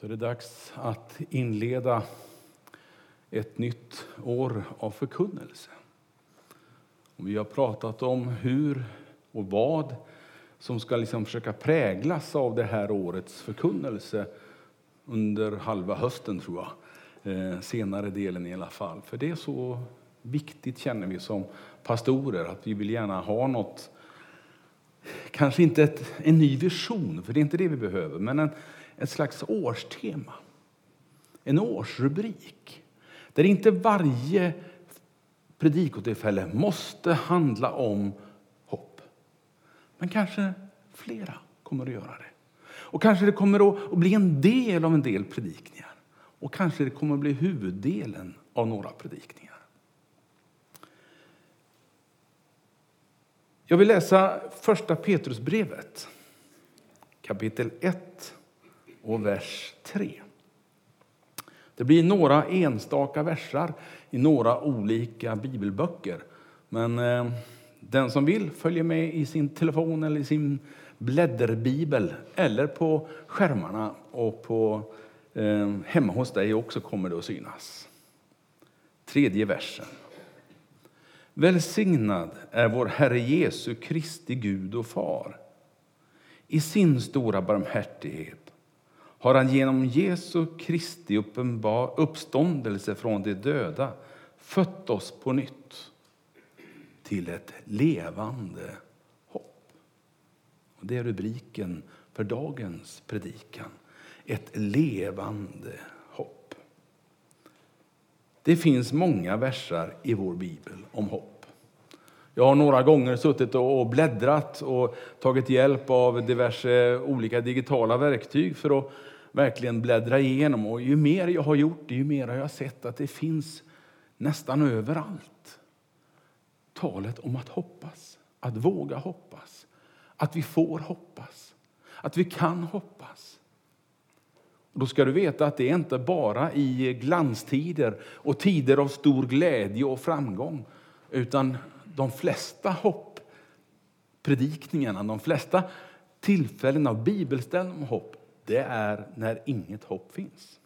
så är det dags att inleda ett nytt år av förkunnelse. Och vi har pratat om hur och vad som ska liksom försöka präglas av det här årets förkunnelse under halva hösten, tror jag. Eh, senare delen i alla fall. För det är så viktigt, känner vi som pastorer, att vi vill gärna ha något Kanske inte ett, en ny vision, för det är inte det vi behöver, men en, ett slags årstema. En årsrubrik. Där inte varje predikotillfälle måste handla om hopp. Men kanske flera kommer att göra det. Och kanske det kommer att bli en del av en del predikningar. Och kanske det kommer att bli huvuddelen av några predikningar. Jag vill läsa första Petrusbrevet, kapitel 1 och vers 3. Det blir några enstaka versar i några olika bibelböcker. Men eh, den som vill följer med i sin telefon eller i sin blädderbibel eller på skärmarna och på, eh, hemma hos dig också kommer det att synas. Tredje versen. Välsignad är vår Herre Jesu Kristi Gud och Far. I sin stora barmhärtighet har han genom Jesu Kristi uppenbar uppståndelse från de döda fött oss på nytt till ett levande hopp. Och det är rubriken för dagens predikan. Ett levande hopp. Det finns många versar i vår bibel om hopp. Jag har några gånger suttit och bläddrat och tagit hjälp av diverse olika digitala verktyg för att verkligen bläddra igenom. Och ju mer jag har gjort ju mer har jag sett att det finns nästan överallt talet om att hoppas, att våga hoppas, att vi får hoppas, att vi kan hoppas. Då ska du veta att det är inte bara i glanstider och tider av stor glädje och framgång, utan de flesta hopppredikningarna, de flesta tillfällen av bibelställen om hopp, det är när inget hopp finns.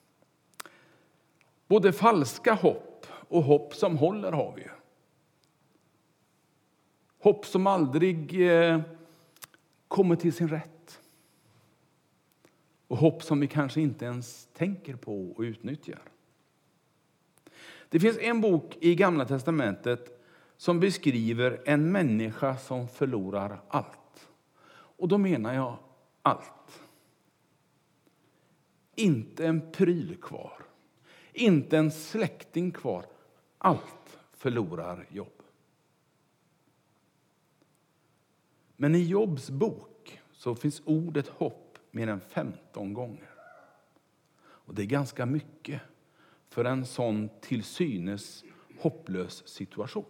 Både falska hopp och hopp som håller har vi ju. Hopp som aldrig eh, kommer till sin rätt. Och hopp som vi kanske inte ens tänker på och utnyttjar. Det finns en bok i Gamla testamentet som beskriver en människa som förlorar allt. Och då menar jag allt. Inte en pryl kvar, inte en släkting kvar. Allt förlorar jobb. Men i Jobs bok så finns ordet hopp mer än 15 gånger. Och Det är ganska mycket för en sån till synes hopplös situation.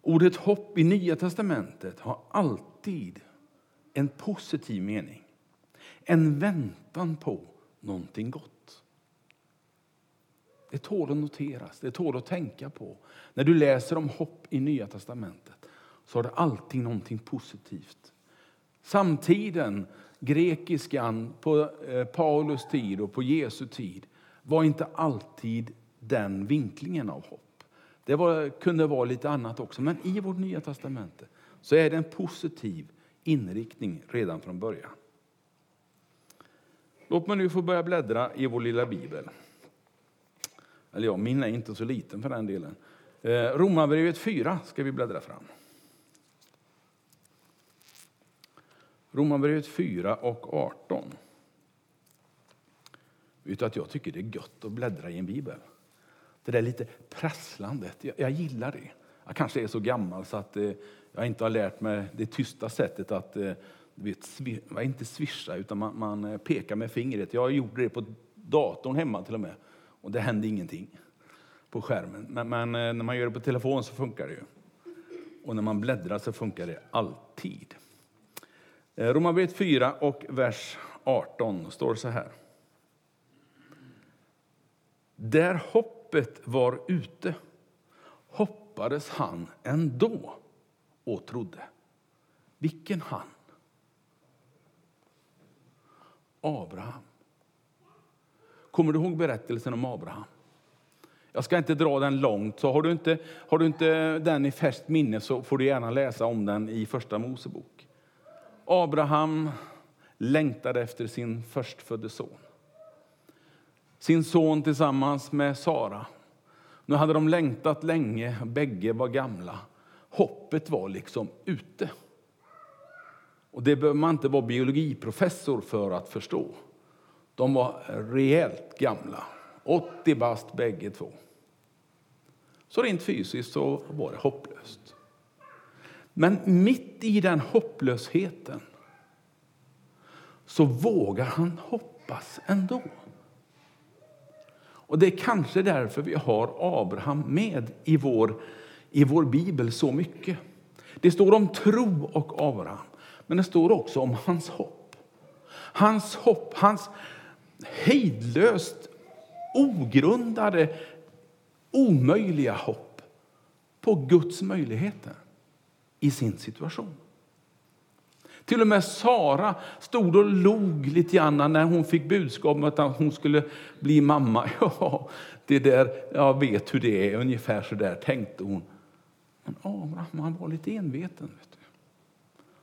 Ordet hopp i Nya testamentet har alltid en positiv mening. En väntan på någonting gott. Det tål att noteras, det tål att tänka på. När du läser om hopp i Nya testamentet så har det alltid någonting positivt Samtiden, grekiskan på eh, Paulus tid och på Jesu tid var inte alltid den vinklingen av hopp. Det var, kunde vara lite annat också, men i vårt Nya testamente så är det en positiv inriktning redan från början. Låt mig nu få börja bläddra i vår lilla bibel. Eller ja, min är inte så liten för den delen. Eh, Romarbrevet 4 ska vi bläddra fram. Romarbrevet 4 och 18. Vet du att jag tycker det är gött att bläddra i en bibel? Det där lite prasslandet, jag, jag gillar det. Jag kanske är så gammal så att eh, jag inte har lärt mig det tysta sättet att eh, vet, svi, inte svischa, utan man, man, eh, pekar med fingret. Jag gjorde det på datorn hemma till och med. Och det hände ingenting på skärmen. Men, men eh, när man gör det på telefon så funkar det ju. Och när man bläddrar så funkar det alltid. Eh, Romarbrevet 4 och vers 18 står så här. Där hoppet var ute hoppades han ändå och trodde. Vilken han? Abraham. Kommer du ihåg berättelsen om Abraham? Jag ska inte dra den långt, så har du inte, har du inte den i färskt minne så får du gärna läsa om den i Första Mosebok. Abraham längtade efter sin förstfödde son. Sin son tillsammans med Sara. Nu hade de längtat länge, bägge var gamla. Hoppet var liksom ute. Och Det behöver man inte vara biologiprofessor för att förstå. De var rejält gamla, 80 bast bägge två. Så rent fysiskt så var det hopplöst. Men mitt i den hopplösheten så vågar han hoppas ändå. Och Det är kanske därför vi har Abraham med i vår, i vår bibel så mycket. Det står om tro och Abraham, men det står också om hans hopp. Hans hopp, hans hejdlöst ogrundade, omöjliga hopp på Guds möjligheter i sin situation. Till och med Sara stod och log lite grann när hon fick budskapet att hon skulle bli mamma. Ja, det där, jag vet hur det är, ungefär så där tänkte hon. Men Abraham han var lite enveten. Vet du.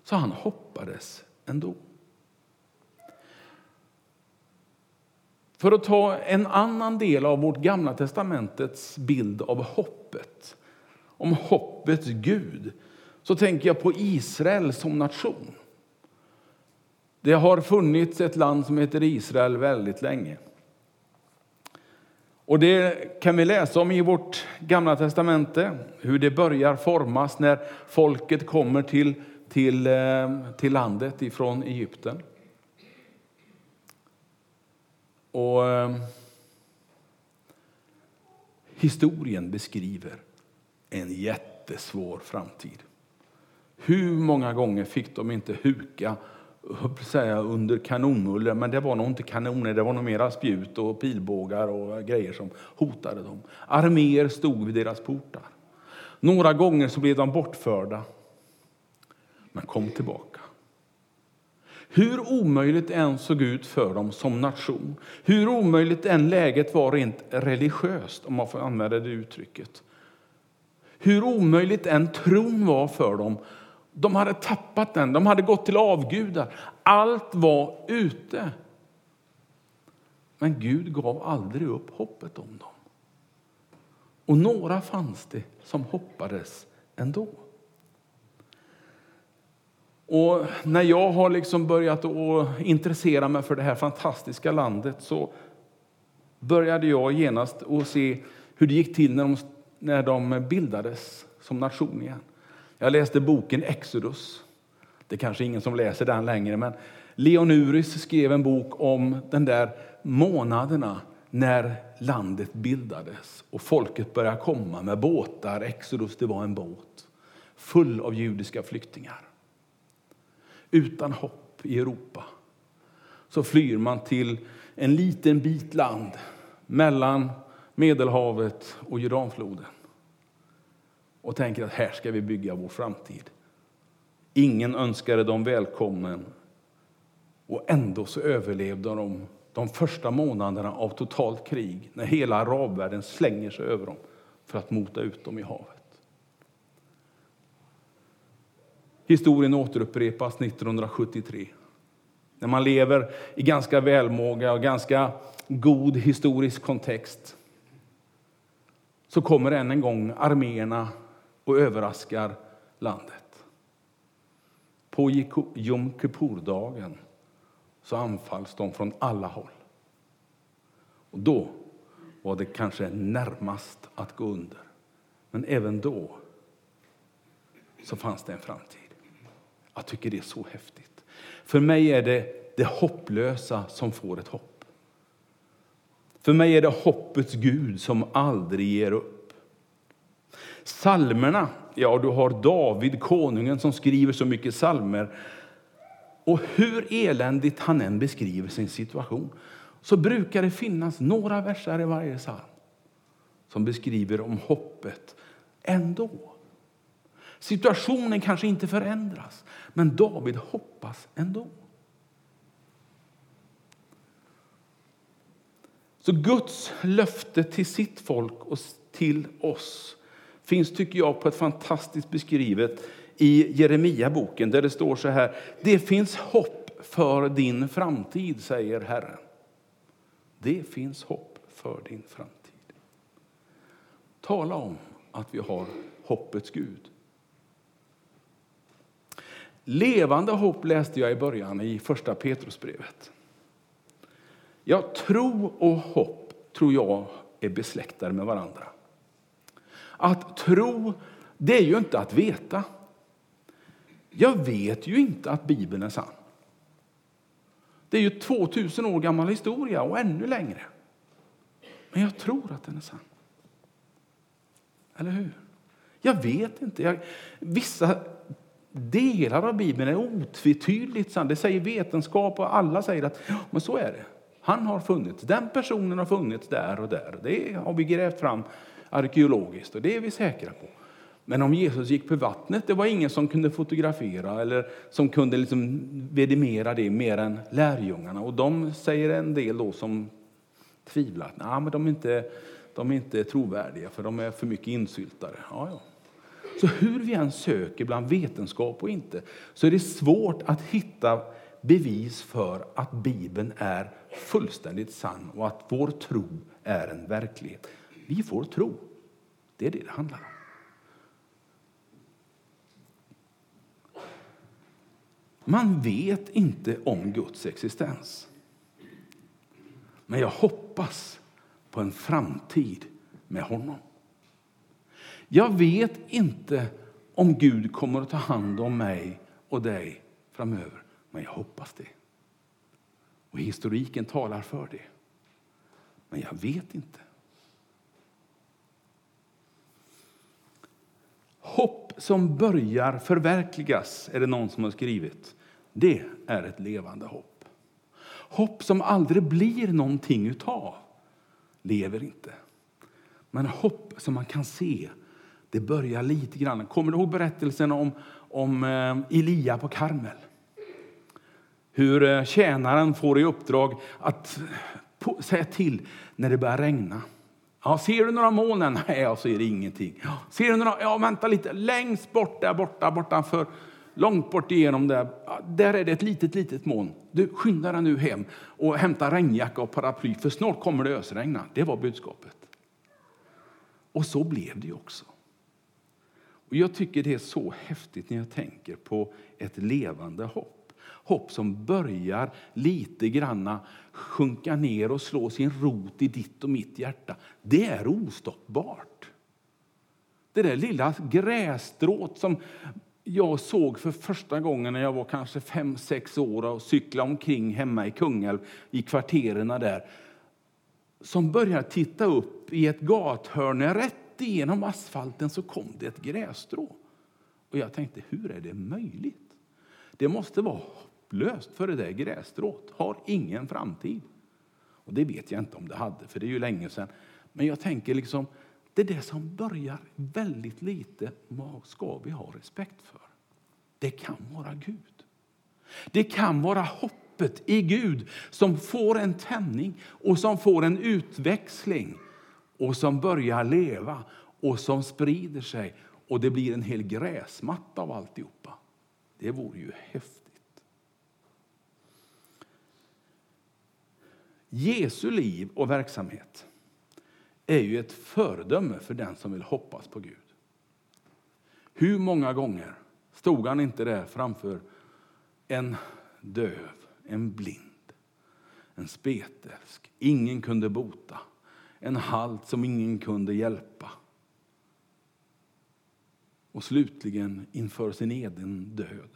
Så han hoppades ändå. För att ta en annan del av vårt gamla testamentets bild av hoppet, om hoppets Gud, så tänker jag på Israel som nation. Det har funnits ett land som heter Israel väldigt länge. Och Det kan vi läsa om i vårt gamla testamente, hur det börjar formas när folket kommer till, till, eh, till landet ifrån Egypten. Och eh, Historien beskriver en jättesvår framtid. Hur många gånger fick de inte huka säga, under kanonmuller, men det var nog inte kanoner, det var nog mera spjut och pilbågar och grejer som hotade dem. Arméer stod vid deras portar. Några gånger så blev de bortförda, men kom tillbaka. Hur omöjligt än såg ut för dem som nation, hur omöjligt än läget var rent religiöst, om man får använda det uttrycket, hur omöjligt än tron var för dem, de hade tappat den, de hade gått till avgudar. Allt var ute. Men Gud gav aldrig upp hoppet om dem. Och några fanns det som hoppades ändå. Och när jag har liksom börjat att intressera mig för det här fantastiska landet så började jag genast att se hur det gick till när de, när de bildades som nation igen. Jag läste boken Exodus. Det är kanske ingen som läser den längre, men Leon Uris skrev en bok om den där månaderna när landet bildades och folket började komma med båtar. Exodus det var en båt full av judiska flyktingar. Utan hopp i Europa så flyr man till en liten bit land mellan Medelhavet och Jordanfloden och tänker att här ska vi bygga vår framtid. Ingen önskade dem välkommen och ändå så överlevde de de första månaderna av totalt krig när hela arabvärlden slänger sig över dem för att mota ut dem i havet. Historien återupprepas 1973 när man lever i ganska välmåga och ganska god historisk kontext så kommer än en gång arméerna och överraskar landet. På Jom Kippur-dagen så anfalls de från alla håll. Och då var det kanske närmast att gå under. Men även då så fanns det en framtid. Jag tycker det är så häftigt. För mig är det det hopplösa som får ett hopp. För mig är det hoppets Gud som aldrig ger upp. Salmerna, ja du har David, konungen, som skriver så mycket salmer. Och hur eländigt han än beskriver sin situation så brukar det finnas några verser i varje psalm som beskriver om hoppet ändå. Situationen kanske inte förändras, men David hoppas ändå. Så Guds löfte till sitt folk och till oss finns, tycker jag, på ett fantastiskt beskrivet i Jeremia-boken där det står så här. Det finns hopp för din framtid, säger Herren. Det finns hopp för din framtid. Tala om att vi har hoppets Gud. Levande hopp läste jag i början i första Petrusbrevet. Ja, tro och hopp tror jag är besläktade med varandra. Att tro, det är ju inte att veta. Jag vet ju inte att Bibeln är sann. Det är ju 2000 år gammal historia och ännu längre. Men jag tror att den är sann. Eller hur? Jag vet inte. Jag, vissa delar av Bibeln är otvetydigt sann. Det säger vetenskap och alla säger att ja, men så är det. Han har funnits. Den personen har funnits där och där. Det har vi grävt fram arkeologiskt och det är vi säkra på. Men om Jesus gick på vattnet, det var ingen som kunde fotografera eller som kunde liksom vidimera det mer än lärjungarna. Och de säger en del då som tvivlar. att nah, men de är inte, de är inte trovärdiga för de är för mycket insyltade. Ja, ja. Så hur vi än söker bland vetenskap och inte så är det svårt att hitta bevis för att Bibeln är fullständigt sann och att vår tro är en verklighet. Vi får tro. Det är det det handlar om. Man vet inte om Guds existens. Men jag hoppas på en framtid med honom. Jag vet inte om Gud kommer att ta hand om mig och dig framöver, men jag hoppas det. Och historiken talar för det. Men jag vet inte. Hopp som börjar förverkligas, är det någon som har skrivit. Det är ett levande hopp. Hopp som aldrig blir någonting utav lever inte. Men hopp som man kan se, det börjar lite grann. Kommer du ihåg berättelsen om, om eh, Elia på Karmel? Hur eh, tjänaren får i uppdrag att säga till när det börjar regna. Ja, ser du några moln? Nej, jag ser ingenting. Ser du några? Ja, vänta lite. Längst bort där borta, bortanför, långt bort igenom där, där är det ett litet, litet moln. Du, skynda dig nu hem och hämta regnjacka och paraply, för snart kommer det ösregna. Det var budskapet. Och så blev det också. Och jag tycker det är så häftigt när jag tänker på ett levande hopp hopp som börjar lite granna sjunka ner och slå sin rot i ditt och mitt hjärta, det är ostoppbart. Det där lilla grässtrået som jag såg för första gången när jag var kanske fem sex år och cyklade omkring hemma i Kungälv, i kvarteren där. Som började titta upp i ett gathörn, rätt igenom asfalten så kom det ett grässtrå. Och jag tänkte, hur är det möjligt? Det måste vara hopplöst för det där grässtrået. Har ingen framtid. Och det vet jag inte om det hade, för det är ju länge sedan. Men jag tänker liksom, det är det som börjar väldigt lite. Vad ska vi ha respekt för? Det kan vara Gud. Det kan vara hoppet i Gud som får en tändning och som får en utväxling och som börjar leva och som sprider sig och det blir en hel gräsmatta av alltihopa. Det vore ju häftigt. Jesu liv och verksamhet är ju ett föredöme för den som vill hoppas på Gud. Hur många gånger stod han inte där framför en döv, en blind, en spetälsk, ingen kunde bota, en halt som ingen kunde hjälpa. Och slutligen inför sin egen död,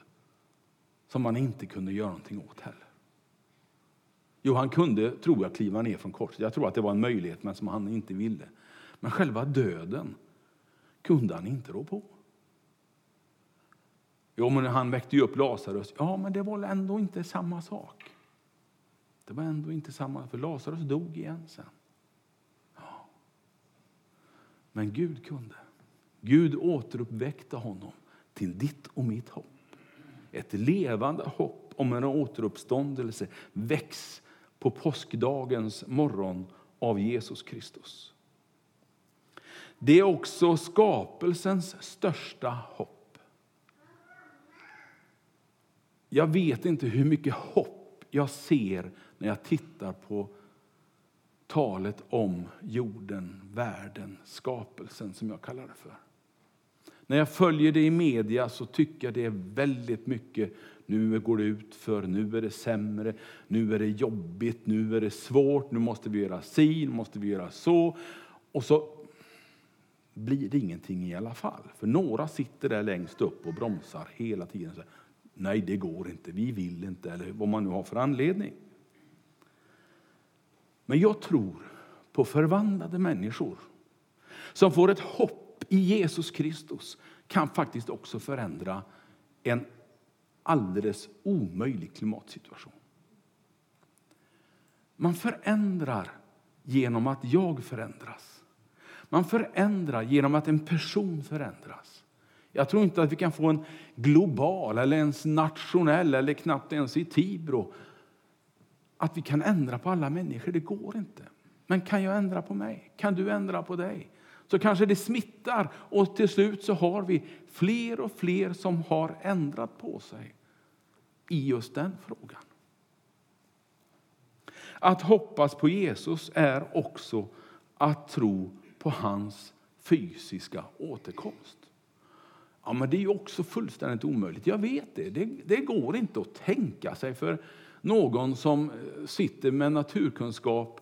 som man inte kunde göra någonting åt heller. Jo, han kunde, tror jag, kliva ner från korset. Jag tror att det var en möjlighet, men som han inte ville. Men själva döden kunde han inte rå på. Jo, men han väckte ju upp Lazarus. Ja, men det var ändå inte samma sak. Det var ändå inte samma, för Lazarus dog igen sen. Men Gud kunde. Gud återuppväckte honom till ditt och mitt hopp. Ett levande hopp om en återuppståndelse väcks på påskdagens morgon av Jesus Kristus. Det är också skapelsens största hopp. Jag vet inte hur mycket hopp jag ser när jag tittar på talet om jorden, världen, skapelsen som jag kallar det för. När jag följer det i media så tycker jag det är väldigt mycket nu går det ut för, nu är det sämre, nu är det jobbigt, nu är det svårt, nu måste vi göra si, nu måste vi göra så. Och så blir det ingenting i alla fall. För några sitter där längst upp och bromsar hela tiden. Och säger, Nej, det går inte, vi vill inte, eller vad man nu har för anledning. Men jag tror på förvandlade människor som får ett hopp i Jesus Kristus kan faktiskt också förändra en alldeles omöjlig klimatsituation. Man förändrar genom att jag förändras. Man förändrar genom att en person förändras. Jag tror inte att vi kan få en global, eller ens nationell, eller knappt ens i Tibro att vi kan ändra på alla människor. Det går inte. Men kan jag ändra på mig? Kan du ändra på dig? Så kanske det smittar och till slut så har vi fler och fler som har ändrat på sig i just den frågan. Att hoppas på Jesus är också att tro på hans fysiska återkomst. Ja, men det är också fullständigt omöjligt. Jag vet det. det. Det går inte att tänka sig för någon som eh, sitter med naturkunskap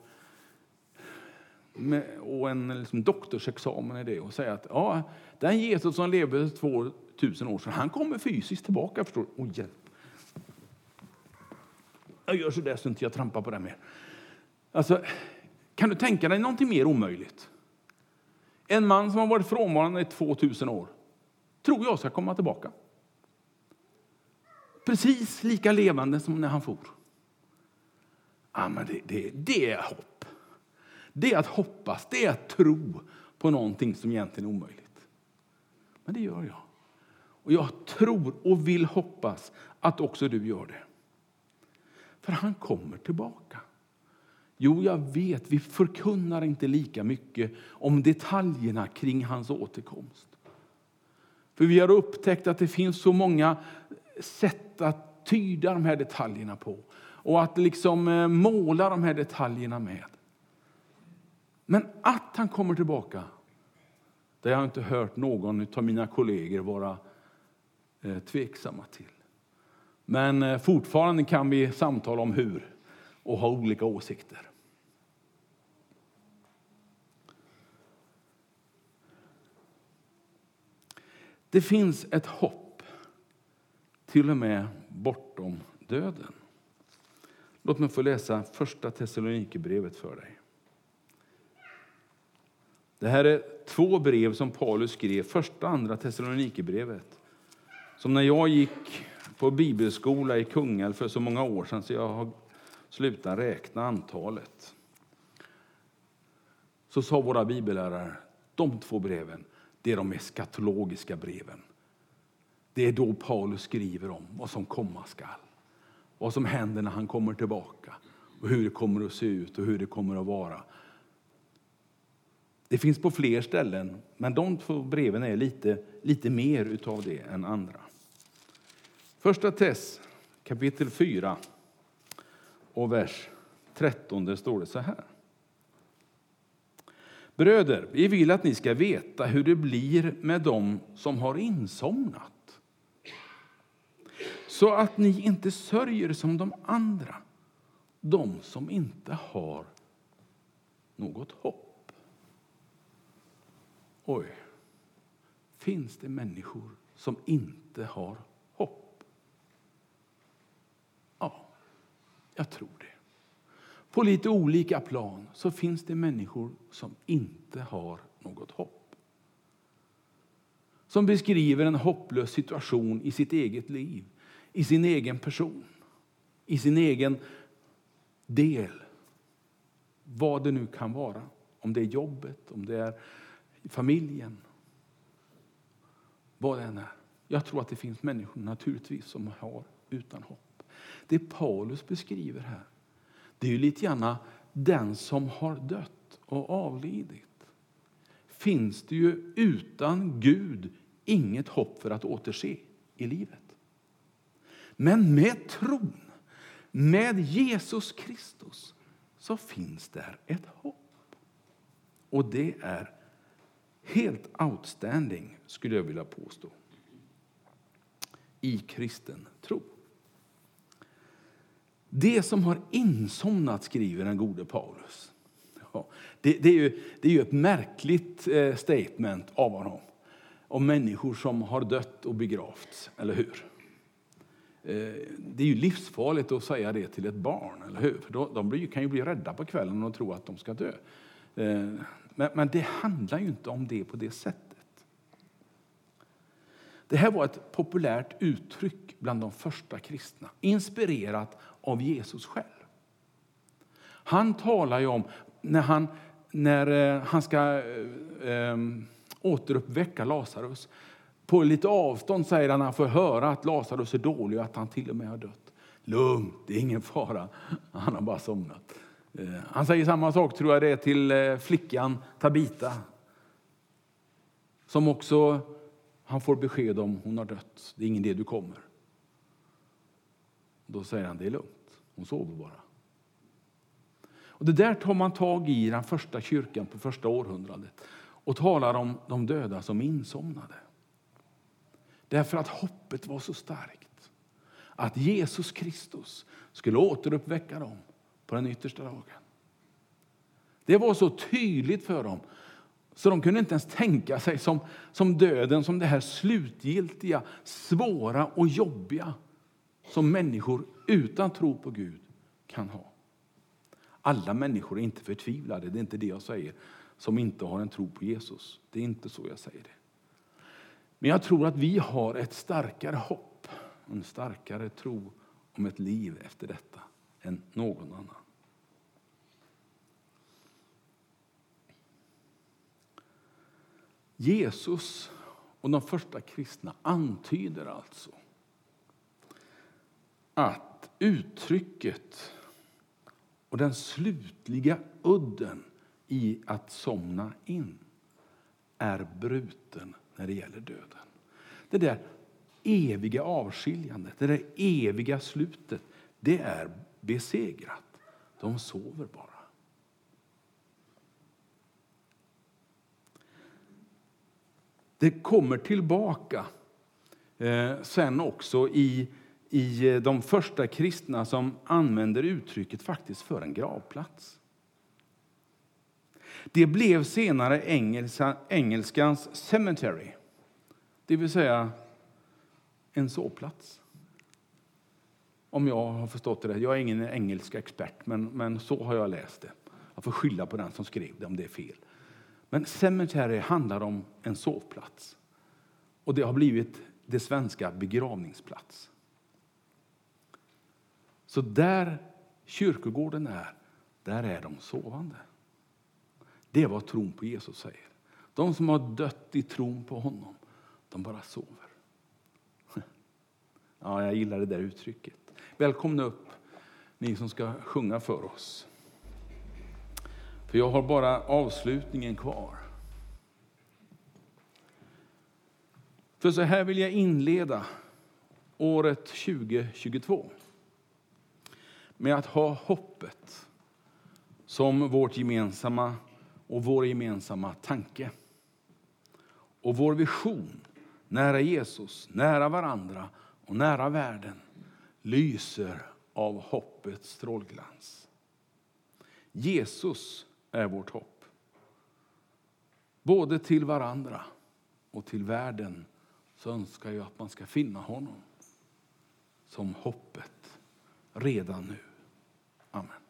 med, och en liksom, doktorsexamen i det och säga att ja, den Jesus som levde 2000 år sedan, han kommer fysiskt tillbaka. Förstår du? Oh, hjälp. Jag gör så där så inte jag trampar på den mer. Alltså, kan du tänka dig någonting mer omöjligt? En man som har varit frånvarande i 2000 år tror jag ska komma tillbaka. Precis lika levande som när han for. Ja, men det, det, det är hopp. Det är att hoppas, det är att tro på någonting som egentligen är omöjligt. Men det gör jag. Och jag tror och vill hoppas att också du gör det. För han kommer tillbaka. Jo, jag vet, vi förkunnar inte lika mycket om detaljerna kring hans återkomst. För vi har upptäckt att det finns så många sätt att tyda de här detaljerna på och att liksom eh, måla de här detaljerna med. Men att han kommer tillbaka, det har jag inte hört någon av mina kollegor vara eh, tveksamma till. Men eh, fortfarande kan vi samtala om hur och ha olika åsikter. Det finns ett hopp, till och med bortom döden. Låt mig få läsa första Thessalonikerbrevet för dig. Det här är två brev som Paulus skrev, första och andra Thessalonikerbrevet. Som när jag gick på bibelskola i Kungälv för så många år sedan så jag har slutat räkna antalet. Så sa våra bibellärare, de två breven, det är de eskatologiska breven. Det är då Paulus skriver om vad som komma skall. Vad som händer när han kommer tillbaka och hur det kommer att se ut och hur det kommer att vara. Det finns på fler ställen, men de två breven är lite, lite mer utav det än andra. Första Tess kapitel 4 och vers 13 där står det så här. Bröder, vi vill att ni ska veta hur det blir med dem som har insomnat. Så att ni inte sörjer som de andra, de som inte har något hopp. Oj, finns det människor som inte har hopp? Ja, jag tror det. På lite olika plan så finns det människor som inte har något hopp. Som beskriver en hopplös situation i sitt eget liv, i sin egen person, i sin egen del. Vad det nu kan vara. Om det är jobbet, om det är familjen. Vad det än är. Jag tror att det finns människor naturligtvis som har utan hopp. Det Paulus beskriver här det är ju lite grann den som har dött. och avlidit finns det ju utan Gud inget hopp för att återse i livet. Men med tron, med Jesus Kristus, så finns där ett hopp. Och det är helt outstanding, skulle jag vilja påstå, i kristen tro. Det som har insomnat, skriver den gode Paulus. Ja, det, det, är ju, det är ju ett märkligt eh, statement av honom om människor som har dött och begravts, eller hur? Eh, det är ju livsfarligt att säga det till ett barn, eller hur? För de blir, kan ju bli rädda på kvällen och tro att de ska dö. Eh, men, men det handlar ju inte om det på det sättet. Det här var ett populärt uttryck bland de första kristna, inspirerat av Jesus själv. Han talar ju om när han, när eh, han ska äh, återuppväcka Lazarus. På lite avstånd säger han, han får höra att Lazarus är dålig och att han till och med har dött. Lugn, det är ingen fara. Han har bara somnat. Eh, han säger samma sak tror jag det är till eh, flickan Tabita. Som också han får besked om hon har dött. Det är ingen idé du kommer. Då säger han det är lugnt. Hon sover bara. Och det där tar man tag i i den första kyrkan på första århundradet och talar om de döda som insomnade. Därför att hoppet var så starkt. Att Jesus Kristus skulle återuppväcka dem på den yttersta dagen. Det var så tydligt för dem så de kunde inte ens tänka sig som, som döden som det här slutgiltiga, svåra och jobbiga som människor utan tro på Gud kan ha. Alla människor är inte förtvivlade, det är inte det jag säger, som inte har en tro på Jesus. Det är inte så jag säger det. Men jag tror att vi har ett starkare hopp, en starkare tro om ett liv efter detta än någon annan. Jesus och de första kristna antyder alltså att uttrycket och den slutliga udden i att somna in är bruten när det gäller döden. Det där eviga avskiljandet, det där eviga slutet, det är besegrat. De sover bara. Det kommer tillbaka eh, sen också i, i de första kristna som använder uttrycket faktiskt för en gravplats. Det blev senare engelska, engelskans cemetery, det vill säga en sovplats. Om jag har förstått det rätt. Jag är ingen engelsk expert, men, men så har jag läst det. Jag får skylla på den som skrev det om det är fel. Men cemetery handlar om en sovplats. Och det har blivit det svenska begravningsplats. Så där kyrkogården är, där är de sovande. Det är vad tron på Jesus säger. De som har dött i tron på honom, de bara sover. Ja, jag gillar det där uttrycket. Välkomna upp, ni som ska sjunga för oss. För jag har bara avslutningen kvar. För så här vill jag inleda året 2022 med att ha hoppet som vårt gemensamma och vår gemensamma tanke. Och vår vision, nära Jesus, nära varandra och nära världen, lyser av hoppets strålglans. Jesus är vårt hopp. Både till varandra och till världen så önskar jag att man ska finna honom som hoppet redan nu. Amen.